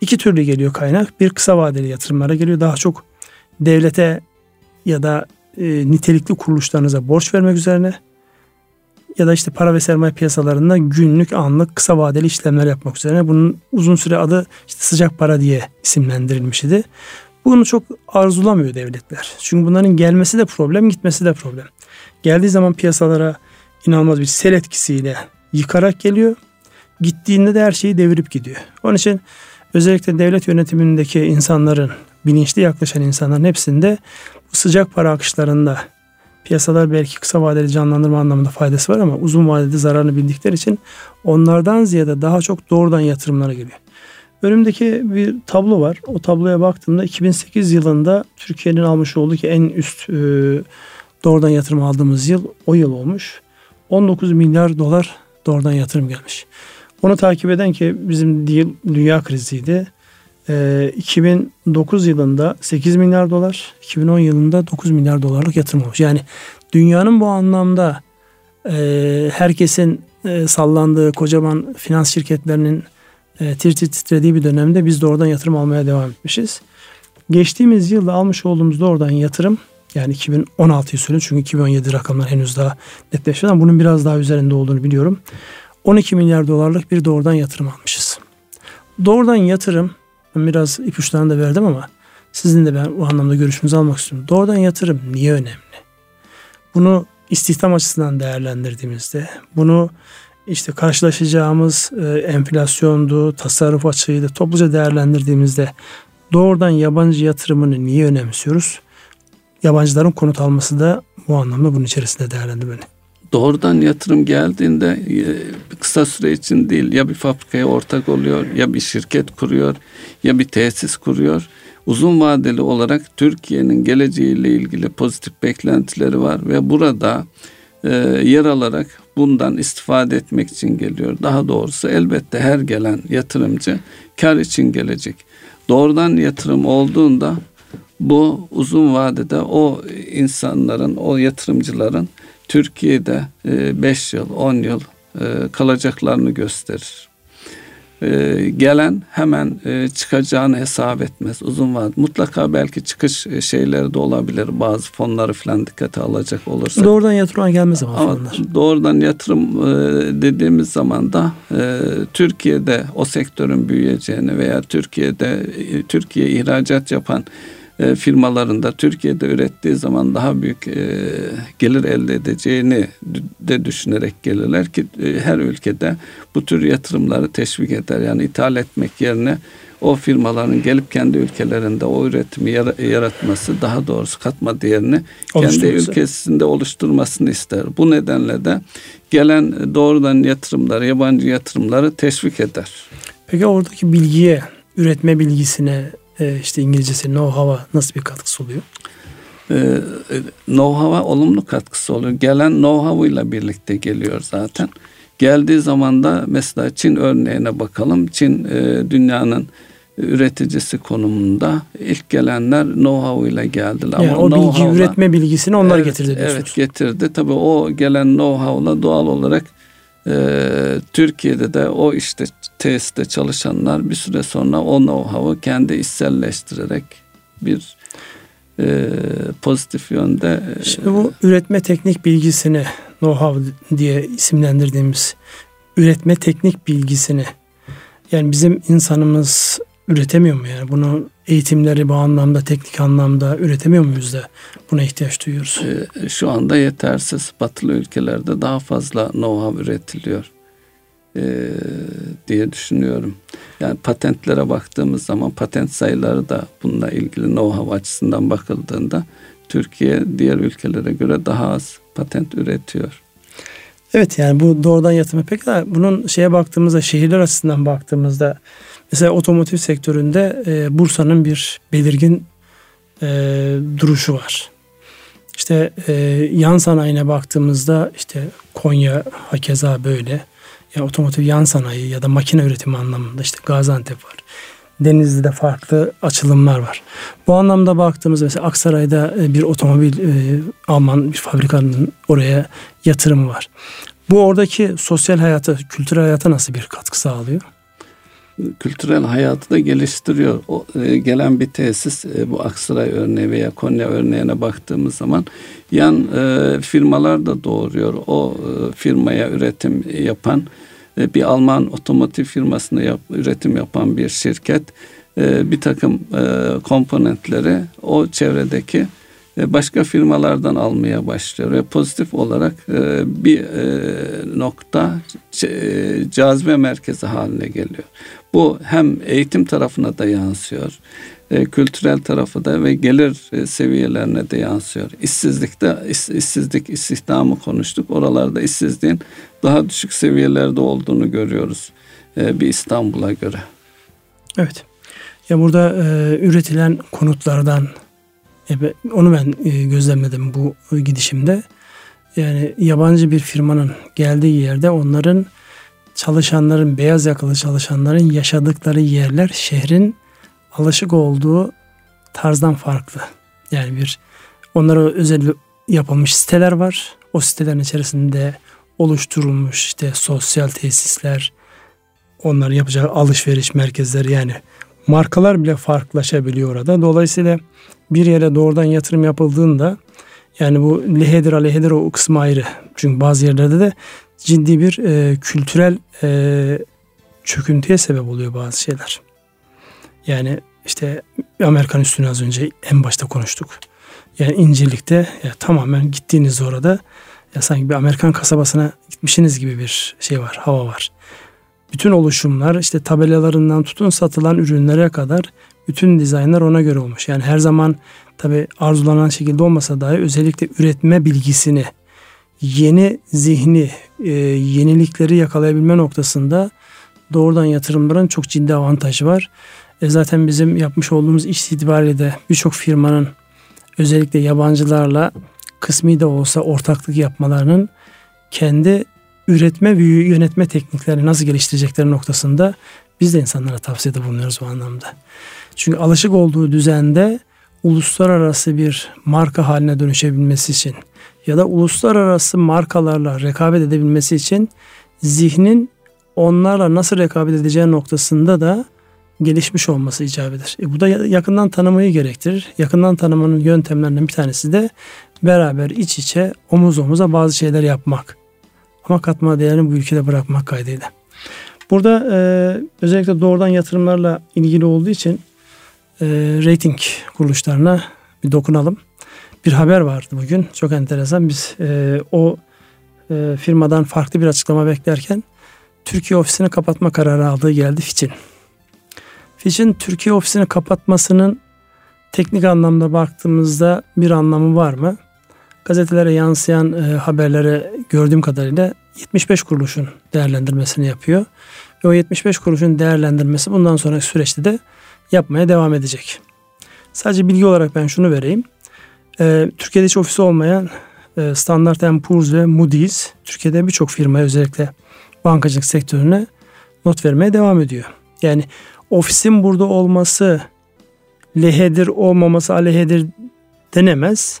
İki türlü geliyor kaynak. Bir kısa vadeli yatırımlara geliyor. Daha çok devlete ya da e, nitelikli kuruluşlarınıza borç vermek üzerine ya da işte para ve sermaye piyasalarında günlük, anlık, kısa vadeli işlemler yapmak üzerine. Bunun uzun süre adı işte sıcak para diye isimlendirilmiş idi. Bunu çok arzulamıyor devletler. Çünkü bunların gelmesi de problem, gitmesi de problem. Geldiği zaman piyasalara inanılmaz bir sel etkisiyle yıkarak geliyor. Gittiğinde de her şeyi devirip gidiyor. Onun için özellikle devlet yönetimindeki insanların, bilinçli yaklaşan insanların hepsinde bu sıcak para akışlarında piyasalar belki kısa vadeli canlandırma anlamında faydası var ama uzun vadede zararını bildikleri için onlardan ziyade daha çok doğrudan yatırımlara geliyor. Önümdeki bir tablo var. O tabloya baktığımda 2008 yılında Türkiye'nin almış olduğu ki en üst e, doğrudan yatırım aldığımız yıl o yıl olmuş. 19 milyar dolar doğrudan yatırım gelmiş. Onu takip eden ki bizim değil dünya kriziydi. E, 2009 yılında 8 milyar dolar, 2010 yılında 9 milyar dolarlık yatırım olmuş. Yani dünyanın bu anlamda e, herkesin e, sallandığı kocaman finans şirketlerinin e, tir tir titrediği bir dönemde biz de oradan yatırım almaya devam etmişiz. Geçtiğimiz yılda almış olduğumuz doğrudan yatırım yani 2016'yı söylüyorum çünkü 2017 rakamlar henüz daha netleşmedi ama bunun biraz daha üzerinde olduğunu biliyorum. 12 milyar dolarlık bir doğrudan yatırım almışız. Doğrudan yatırım biraz ipuçlarını da verdim ama sizin de ben bu anlamda görüşünüzü almak istiyorum. Doğrudan yatırım niye önemli? Bunu istihdam açısından değerlendirdiğimizde, bunu işte karşılaşacağımız e, enflasyondu, tasarruf açığıydı topluca değerlendirdiğimizde doğrudan yabancı yatırımını niye önemsiyoruz? Yabancıların konut alması da bu anlamda bunun içerisinde değerlendirmeli. Doğrudan yatırım geldiğinde e, kısa süre için değil ya bir fabrikaya ortak oluyor ya bir şirket kuruyor ya bir tesis kuruyor. Uzun vadeli olarak Türkiye'nin geleceğiyle ilgili pozitif beklentileri var ve burada e, yer alarak bundan istifade etmek için geliyor. Daha doğrusu elbette her gelen yatırımcı kar için gelecek. Doğrudan yatırım olduğunda bu uzun vadede o insanların, o yatırımcıların Türkiye'de 5 e, yıl, 10 yıl e, kalacaklarını gösterir. e, gelen hemen çıkacağını hesap etmez uzun vadede. Mutlaka belki çıkış şeyleri de olabilir. Bazı fonları falan dikkate alacak olursa. Doğrudan yatırıma gelmez ama, fonlar. Doğrudan yatırım dediğimiz zaman da Türkiye'de o sektörün büyüyeceğini veya Türkiye'de Türkiye ihracat yapan e, firmalarında Türkiye'de ürettiği zaman daha büyük e, gelir elde edeceğini de düşünerek gelirler ki e, her ülkede bu tür yatırımları teşvik eder. Yani ithal etmek yerine o firmaların gelip kendi ülkelerinde o üretimi yaratması daha doğrusu katma değerini kendi ülkesinde oluşturmasını ister. Bu nedenle de gelen doğrudan yatırımları, yabancı yatırımları teşvik eder. Peki oradaki bilgiye, üretme bilgisine, e, işte İngilizcesi know-how'a nasıl bir katkısı oluyor? E, know-how'a olumlu katkısı oluyor. Gelen know-how ile birlikte geliyor zaten. Geldiği zaman da mesela Çin örneğine bakalım. Çin e, dünyanın üreticisi konumunda ilk gelenler know-how ile geldiler. Yani Ama o bilgi üretme bilgisini onlar evet, getirdi diyorsunuz. Evet getirdi. Tabii o gelen know-how'la doğal olarak Türkiye'de de o işte tesiste çalışanlar bir süre sonra o know-how'ı kendi içselleştirerek bir e, pozitif yönde. E, Şimdi bu üretme teknik bilgisini know-how diye isimlendirdiğimiz üretme teknik bilgisini yani bizim insanımız üretemiyor mu yani? Bunu eğitimleri bu anlamda, teknik anlamda üretemiyor muyuz da buna ihtiyaç duyuyoruz? Ee, şu anda yetersiz. Batılı ülkelerde daha fazla know-how üretiliyor ee, diye düşünüyorum. Yani patentlere baktığımız zaman patent sayıları da bununla ilgili know-how açısından bakıldığında Türkiye diğer ülkelere göre daha az patent üretiyor. Evet yani bu doğrudan yatırım. Peki bunun şeye baktığımızda şehirler açısından baktığımızda Mesela otomotiv sektöründe e, Bursa'nın bir belirgin e, duruşu var. İşte e, yan sanayine baktığımızda işte Konya hakeza böyle. Yani otomotiv yan sanayi ya da makine üretimi anlamında işte Gaziantep var. Denizli'de farklı açılımlar var. Bu anlamda baktığımız mesela Aksaray'da e, bir otomobil e, Alman bir fabrikanın oraya yatırımı var. Bu oradaki sosyal hayata, kültürel hayata nasıl bir katkı sağlıyor? Kültürel hayatı da geliştiriyor. O, e, gelen bir tesis e, bu Aksaray örneği veya Konya örneğine baktığımız zaman yan e, firmalar da doğuruyor. O e, firmaya üretim yapan e, bir Alman otomotiv firmasında yap, üretim yapan bir şirket e, bir takım e, komponentleri o çevredeki e, başka firmalardan almaya başlıyor ve pozitif olarak e, bir e, nokta cazibe merkezi haline geliyor. Bu hem eğitim tarafına da yansıyor, kültürel tarafı da ve gelir seviyelerine de yansıyor. İşsizlikte işsizlik istihdamı konuştuk. Oralarda işsizliğin daha düşük seviyelerde olduğunu görüyoruz bir İstanbul'a göre. Evet. Ya burada e, üretilen konutlardan e, onu ben e, gözlemledim bu gidişimde. Yani yabancı bir firmanın geldiği yerde onların çalışanların, beyaz yakalı çalışanların yaşadıkları yerler şehrin alışık olduğu tarzdan farklı. Yani bir onlara özel yapılmış siteler var. O sitelerin içerisinde oluşturulmuş işte sosyal tesisler, onlar yapacağı alışveriş merkezleri yani markalar bile farklılaşabiliyor orada. Dolayısıyla bir yere doğrudan yatırım yapıldığında yani bu lehedir lehedir o kısmı ayrı. Çünkü bazı yerlerde de ciddi bir e, kültürel e, çöküntüye sebep oluyor bazı şeyler. Yani işte Amerikan üstünü az önce en başta konuştuk. Yani İncirlik'te ya tamamen gittiğiniz orada ya sanki bir Amerikan kasabasına gitmişsiniz gibi bir şey var, hava var. Bütün oluşumlar işte tabelalarından tutun satılan ürünlere kadar bütün dizaynlar ona göre olmuş. Yani her zaman tabi arzulanan şekilde olmasa dahi özellikle üretme bilgisini, yeni zihni, e, yenilikleri yakalayabilme noktasında doğrudan yatırımların çok ciddi avantajı var. E zaten bizim yapmış olduğumuz iş itibariyle de birçok firmanın özellikle yabancılarla kısmi de olsa ortaklık yapmalarının kendi üretme ve yönetme tekniklerini nasıl geliştirecekleri noktasında biz de insanlara tavsiyede bulunuyoruz bu anlamda. Çünkü alışık olduğu düzende uluslararası bir marka haline dönüşebilmesi için ya da uluslararası markalarla rekabet edebilmesi için zihnin onlarla nasıl rekabet edeceği noktasında da gelişmiş olması icap eder. E bu da yakından tanımayı gerektirir. Yakından tanımanın yöntemlerinden bir tanesi de beraber iç içe omuz omuza bazı şeyler yapmak. Ama katma değerini bu ülkede bırakmak kaydıyla. Burada e, özellikle doğrudan yatırımlarla ilgili olduğu için e, rating kuruluşlarına bir dokunalım. Bir haber vardı bugün. Çok enteresan. Biz e, o e, firmadan farklı bir açıklama beklerken Türkiye ofisini kapatma kararı aldığı geldi Fitch'in. Fitch'in Türkiye ofisini kapatmasının teknik anlamda baktığımızda bir anlamı var mı? Gazetelere yansıyan e, haberlere gördüğüm kadarıyla 75 kuruluşun değerlendirmesini yapıyor. Ve o 75 kuruluşun değerlendirmesi bundan sonraki süreçte de yapmaya devam edecek. Sadece bilgi olarak ben şunu vereyim. Ee, Türkiye'de hiç ofisi olmayan e, Standard Poor's ve Moody's Türkiye'de birçok firmaya özellikle bankacılık sektörüne not vermeye devam ediyor. Yani ofisin burada olması lehedir olmaması aleyhedir denemez.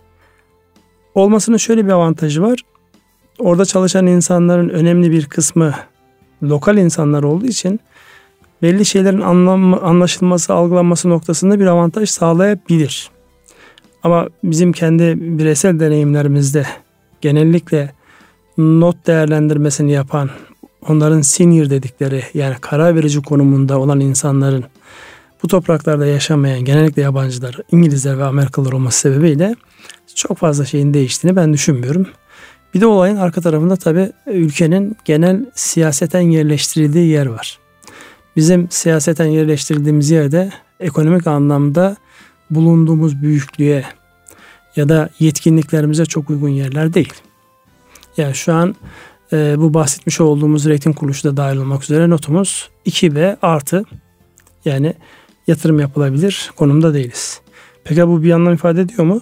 Olmasının şöyle bir avantajı var. Orada çalışan insanların önemli bir kısmı lokal insanlar olduğu için belli şeylerin anlaşılması, algılanması noktasında bir avantaj sağlayabilir. Ama bizim kendi bireysel deneyimlerimizde genellikle not değerlendirmesini yapan, onların senior dedikleri yani karar verici konumunda olan insanların bu topraklarda yaşamayan genellikle yabancılar, İngilizler ve Amerikalılar olması sebebiyle çok fazla şeyin değiştiğini ben düşünmüyorum. Bir de olayın arka tarafında tabii ülkenin genel siyaseten yerleştirildiği yer var. Bizim siyaseten yerleştirildiğimiz yerde ekonomik anlamda bulunduğumuz büyüklüğe ya da yetkinliklerimize çok uygun yerler değil. Yani şu an e, bu bahsetmiş olduğumuz rating kuruluşu da dahil olmak üzere notumuz 2B artı yani yatırım yapılabilir konumda değiliz. Peki bu bir anlam ifade ediyor mu?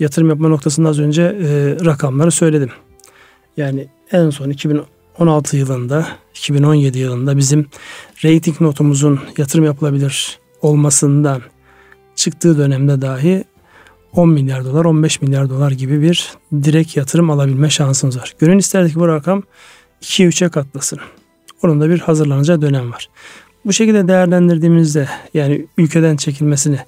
Yatırım yapma noktasında az önce e, rakamları söyledim. Yani en son 2016 yılında, 2017 yılında bizim rating notumuzun yatırım yapılabilir olmasından çıktığı dönemde dahi 10 milyar dolar, 15 milyar dolar gibi bir direkt yatırım alabilme şansımız var. Gönül isterdik bu rakam 2'ye 3'e katlasın. Onun da bir hazırlanacağı dönem var. Bu şekilde değerlendirdiğimizde yani ülkeden çekilmesini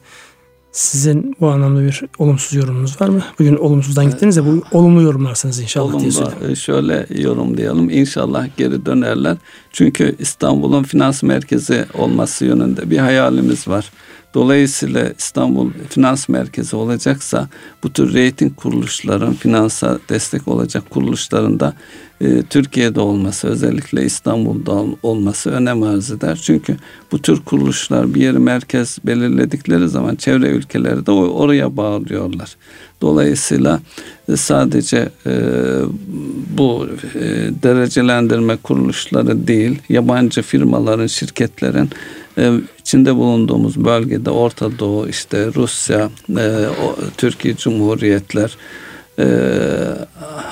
sizin bu anlamda bir olumsuz yorumunuz var mı? Bugün olumsuzdan gittiniz de bu olumlu yorumlarsınız inşallah olumlu, diye söyleyeyim. E, şöyle yorumlayalım. İnşallah geri dönerler. Çünkü İstanbul'un finans merkezi olması yönünde bir hayalimiz var. Dolayısıyla İstanbul finans merkezi olacaksa bu tür reyting kuruluşların finansa destek olacak kuruluşlarında e, Türkiye'de olması özellikle İstanbul'da olması önem arz eder. Çünkü bu tür kuruluşlar bir yeri merkez belirledikleri zaman çevre ülkeleri de oraya bağlıyorlar. Dolayısıyla e, sadece e, bu e, derecelendirme kuruluşları değil, yabancı firmaların, şirketlerin e, içinde bulunduğumuz bölgede Orta Doğu, işte Rusya, e, o, Türkiye Cumhuriyetler, e,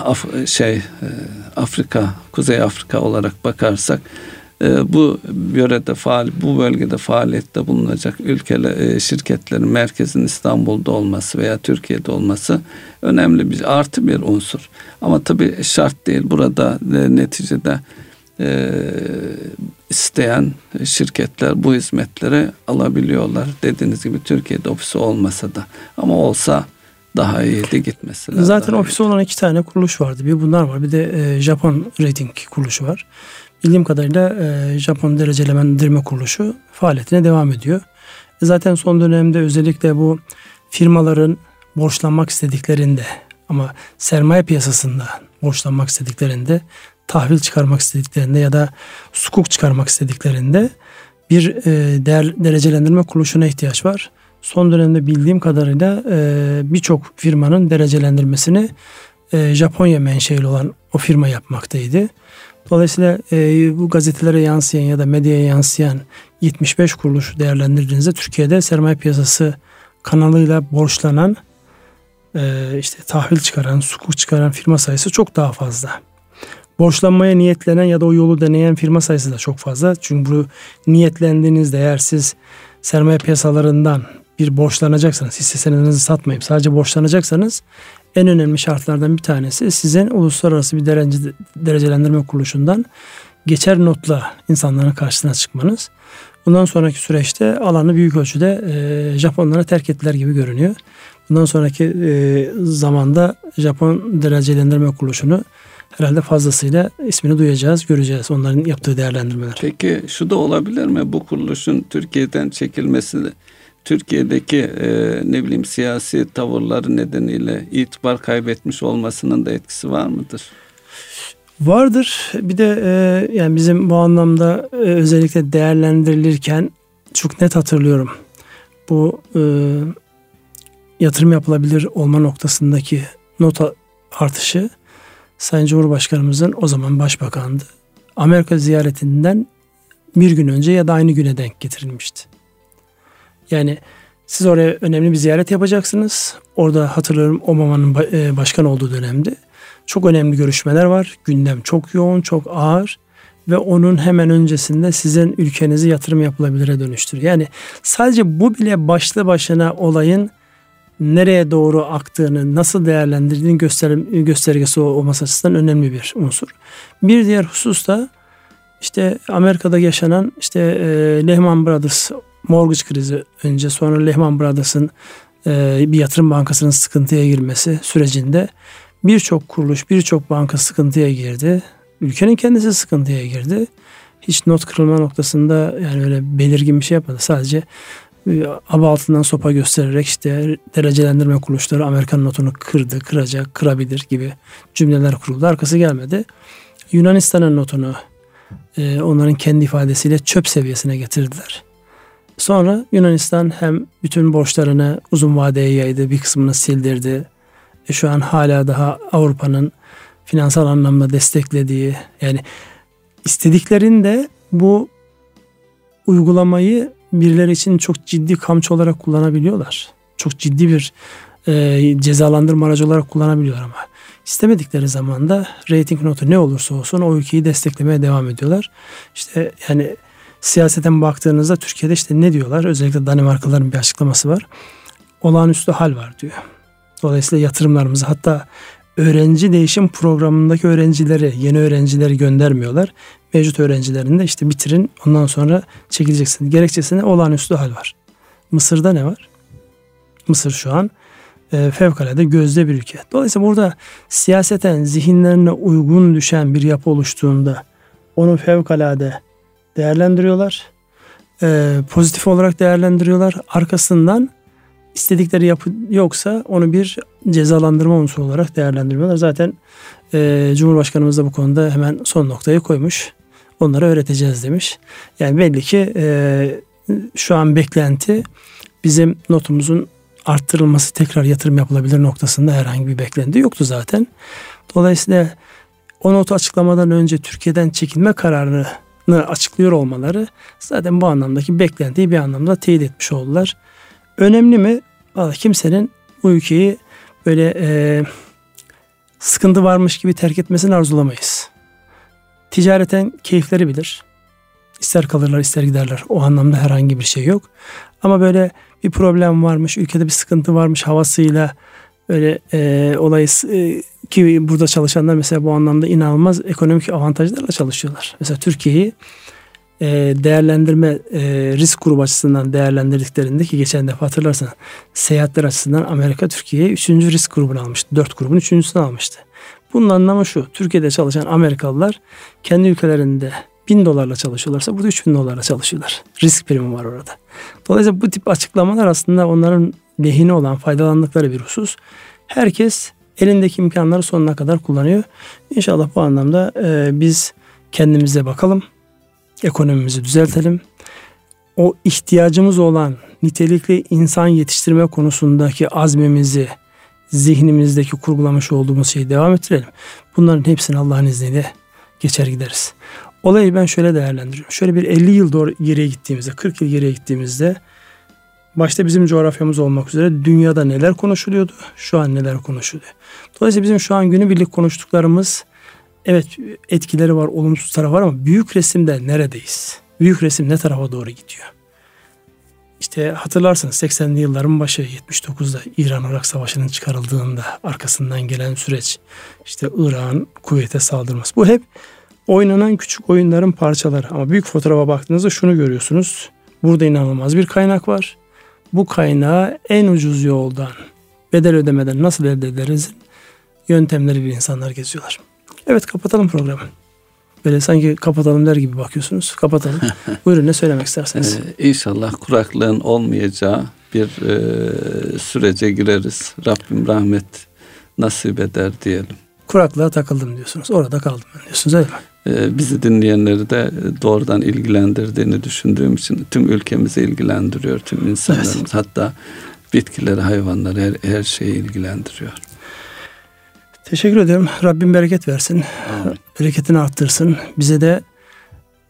Af, şey e, Afrika, Kuzey Afrika olarak bakarsak e, bu yörede faal, bu bölgede faaliyette bulunacak ülkeler, e, şirketlerin merkezin İstanbul'da olması veya Türkiye'de olması önemli bir artı bir unsur. Ama tabii şart değil. Burada e, neticede e, isteyen şirketler bu hizmetleri alabiliyorlar. Dediğiniz gibi Türkiye'de ofisi olmasa da ama olsa daha iyiydi gitmesi. Zaten ofisi olan iki tane kuruluş vardı. Bir bunlar var. Bir de e, Japon rating kuruluşu var. Bildiğim kadarıyla e, Japon derecelendirme kuruluşu faaliyetine devam ediyor. E, zaten son dönemde özellikle bu firmaların borçlanmak istediklerinde ama sermaye piyasasında borçlanmak istediklerinde tahvil çıkarmak istediklerinde ya da sukuk çıkarmak istediklerinde bir e, değer derecelendirme kuruluşuna ihtiyaç var. Son dönemde bildiğim kadarıyla e, birçok firmanın derecelendirmesini e, Japonya menşeli olan o firma yapmaktaydı. Dolayısıyla bu gazetelere yansıyan ya da medyaya yansıyan 75 kuruluş değerlendirdiğinizde Türkiye'de sermaye piyasası kanalıyla borçlanan işte tahvil çıkaran, sukuk çıkaran firma sayısı çok daha fazla. Borçlanmaya niyetlenen ya da o yolu deneyen firma sayısı da çok fazla. Çünkü bu niyetlendiğinizde eğer siz sermaye piyasalarından bir borçlanacaksanız, hisse senedinizi satmayıp sadece borçlanacaksanız en önemli şartlardan bir tanesi sizin uluslararası bir derece, derecelendirme kuruluşundan geçer notla insanların karşısına çıkmanız. Bundan sonraki süreçte alanı büyük ölçüde e, Japonlara terk ettiler gibi görünüyor. Bundan sonraki e, zamanda Japon derecelendirme kuruluşunu herhalde fazlasıyla ismini duyacağız, göreceğiz onların yaptığı değerlendirmeler. Peki şu da olabilir mi? Bu kuruluşun Türkiye'den çekilmesi Türkiye'deki e, ne bileyim siyasi tavırları nedeniyle itibar kaybetmiş olmasının da etkisi var mıdır? Vardır. Bir de e, yani bizim bu anlamda e, özellikle değerlendirilirken çok net hatırlıyorum. Bu e, yatırım yapılabilir olma noktasındaki nota artışı Sayın Cumhurbaşkanımızın o zaman başbakandı. Amerika ziyaretinden bir gün önce ya da aynı güne denk getirilmişti. Yani siz oraya önemli bir ziyaret yapacaksınız. Orada hatırlıyorum Obama'nın e, başkan olduğu dönemde çok önemli görüşmeler var. Gündem çok yoğun, çok ağır ve onun hemen öncesinde sizin ülkenizi yatırım yapılabilire dönüştür. Yani sadece bu bile başlı başına olayın nereye doğru aktığını, nasıl değerlendirdiğini göster göstergesi olması açısından önemli bir unsur. Bir diğer husus da işte Amerika'da yaşanan işte e, Lehman Brothers mortgage krizi önce sonra Lehman Brothers'ın e, bir yatırım bankasının sıkıntıya girmesi sürecinde birçok kuruluş, birçok banka sıkıntıya girdi. Ülkenin kendisi sıkıntıya girdi. Hiç not kırılma noktasında yani öyle belirgin bir şey yapmadı. Sadece aba altından sopa göstererek işte derecelendirme kuruluşları Amerikan notunu kırdı, kıracak, kırabilir gibi cümleler kuruldu. Arkası gelmedi. Yunanistan'ın notunu e, onların kendi ifadesiyle çöp seviyesine getirdiler. Sonra Yunanistan hem bütün borçlarını uzun vadeye yaydı, bir kısmını sildirdi. E şu an hala daha Avrupa'nın finansal anlamda desteklediği yani istediklerinde bu uygulamayı birileri için çok ciddi kamçı olarak kullanabiliyorlar. Çok ciddi bir e, cezalandırma aracı olarak kullanabiliyorlar ama istemedikleri zaman da rating notu ne olursa olsun o ülkeyi desteklemeye devam ediyorlar. İşte yani siyaseten baktığınızda Türkiye'de işte ne diyorlar? Özellikle Danimarkalıların bir açıklaması var. Olağanüstü hal var diyor. Dolayısıyla yatırımlarımızı hatta öğrenci değişim programındaki öğrencileri, yeni öğrencileri göndermiyorlar. Mevcut öğrencilerini de işte bitirin ondan sonra çekileceksin. Gerekçesinde olağanüstü hal var. Mısır'da ne var? Mısır şu an e, fevkalade gözde bir ülke. Dolayısıyla burada siyaseten zihinlerine uygun düşen bir yapı oluştuğunda onu fevkalade değerlendiriyorlar. E, pozitif olarak değerlendiriyorlar. Arkasından istedikleri yapı yoksa onu bir cezalandırma unsuru olarak değerlendiriyorlar. Zaten e, Cumhurbaşkanımız da bu konuda hemen son noktayı koymuş. Onlara öğreteceğiz demiş. Yani belli ki e, şu an beklenti bizim notumuzun arttırılması tekrar yatırım yapılabilir noktasında herhangi bir beklenti yoktu zaten. Dolayısıyla o notu açıklamadan önce Türkiye'den çekilme kararını açıklıyor olmaları zaten bu anlamdaki beklentiyi bir anlamda teyit etmiş oldular. Önemli mi? Vallahi kimsenin bu ülkeyi böyle e, sıkıntı varmış gibi terk etmesini arzulamayız. Ticareten keyifleri bilir. İster kalırlar ister giderler. O anlamda herhangi bir şey yok. Ama böyle bir problem varmış, ülkede bir sıkıntı varmış havasıyla öyle e, olayı e, ki burada çalışanlar mesela bu anlamda inanılmaz ekonomik avantajlarla çalışıyorlar. Mesela Türkiye'yi e, değerlendirme e, risk grubu açısından değerlendirdiklerinde ki geçen defa hatırlarsan seyahatler açısından Amerika Türkiye'ye 3. risk grubunu almıştı. 4 grubun 3.sünü almıştı. Bunun anlamı şu. Türkiye'de çalışan Amerikalılar kendi ülkelerinde 1000 dolarla çalışıyorlarsa burada 3000 dolarla çalışıyorlar. Risk primi var orada. Dolayısıyla bu tip açıklamalar aslında onların lehine olan faydalandıkları bir husus. Herkes elindeki imkanları sonuna kadar kullanıyor. İnşallah bu anlamda e, biz kendimize bakalım. Ekonomimizi düzeltelim. O ihtiyacımız olan nitelikli insan yetiştirme konusundaki azmimizi, zihnimizdeki kurgulamış olduğumuz şeyi devam ettirelim. Bunların hepsini Allah'ın izniyle geçer gideriz. Olayı ben şöyle değerlendiriyorum. Şöyle bir 50 yıl doğru geriye gittiğimizde, 40 yıl geriye gittiğimizde başta bizim coğrafyamız olmak üzere dünyada neler konuşuluyordu, şu an neler konuşuluyor. Dolayısıyla bizim şu an günübirlik konuştuklarımız evet etkileri var, olumsuz tarafı var ama büyük resimde neredeyiz? Büyük resim ne tarafa doğru gidiyor? İşte hatırlarsınız 80'li yılların başı 79'da İran-Irak Savaşı'nın çıkarıldığında arkasından gelen süreç işte İran kuvvete saldırması. Bu hep oynanan küçük oyunların parçaları. Ama büyük fotoğrafa baktığınızda şunu görüyorsunuz. Burada inanılmaz bir kaynak var. Bu kaynağı en ucuz yoldan, bedel ödemeden nasıl elde ederiz? Yöntemleri bir insanlar geziyorlar. Evet kapatalım programı. Böyle sanki kapatalım der gibi bakıyorsunuz. Kapatalım. <laughs> Buyurun ne söylemek isterseniz. Ee, inşallah kuraklığın olmayacağı bir e, sürece gireriz. Rabbim rahmet nasip eder diyelim. Kuraklığa takıldım diyorsunuz. Orada kaldım diyorsunuz öyle mi? Ee, bizi dinleyenleri de doğrudan ilgilendirdiğini düşündüğüm için tüm ülkemizi ilgilendiriyor, tüm insanlarımız. Evet. Hatta bitkileri, hayvanları, her, her şeyi ilgilendiriyor. Teşekkür ederim. Rabbim bereket versin. Amin. Bereketini arttırsın. Bize de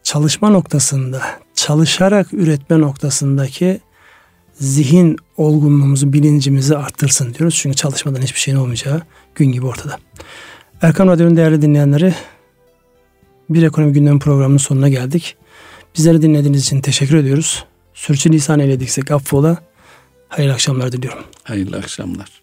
çalışma noktasında, çalışarak üretme noktasındaki zihin olgunluğumuzu, bilincimizi arttırsın diyoruz. Çünkü çalışmadan hiçbir şeyin olmayacağı gün gibi ortada. Erkan Radyo'nun değerli dinleyenleri bir ekonomi gündemi programının sonuna geldik. Bizleri dinlediğiniz için teşekkür ediyoruz. Sürçü lisan eylediksek affola. Hayırlı akşamlar diliyorum. Hayırlı akşamlar.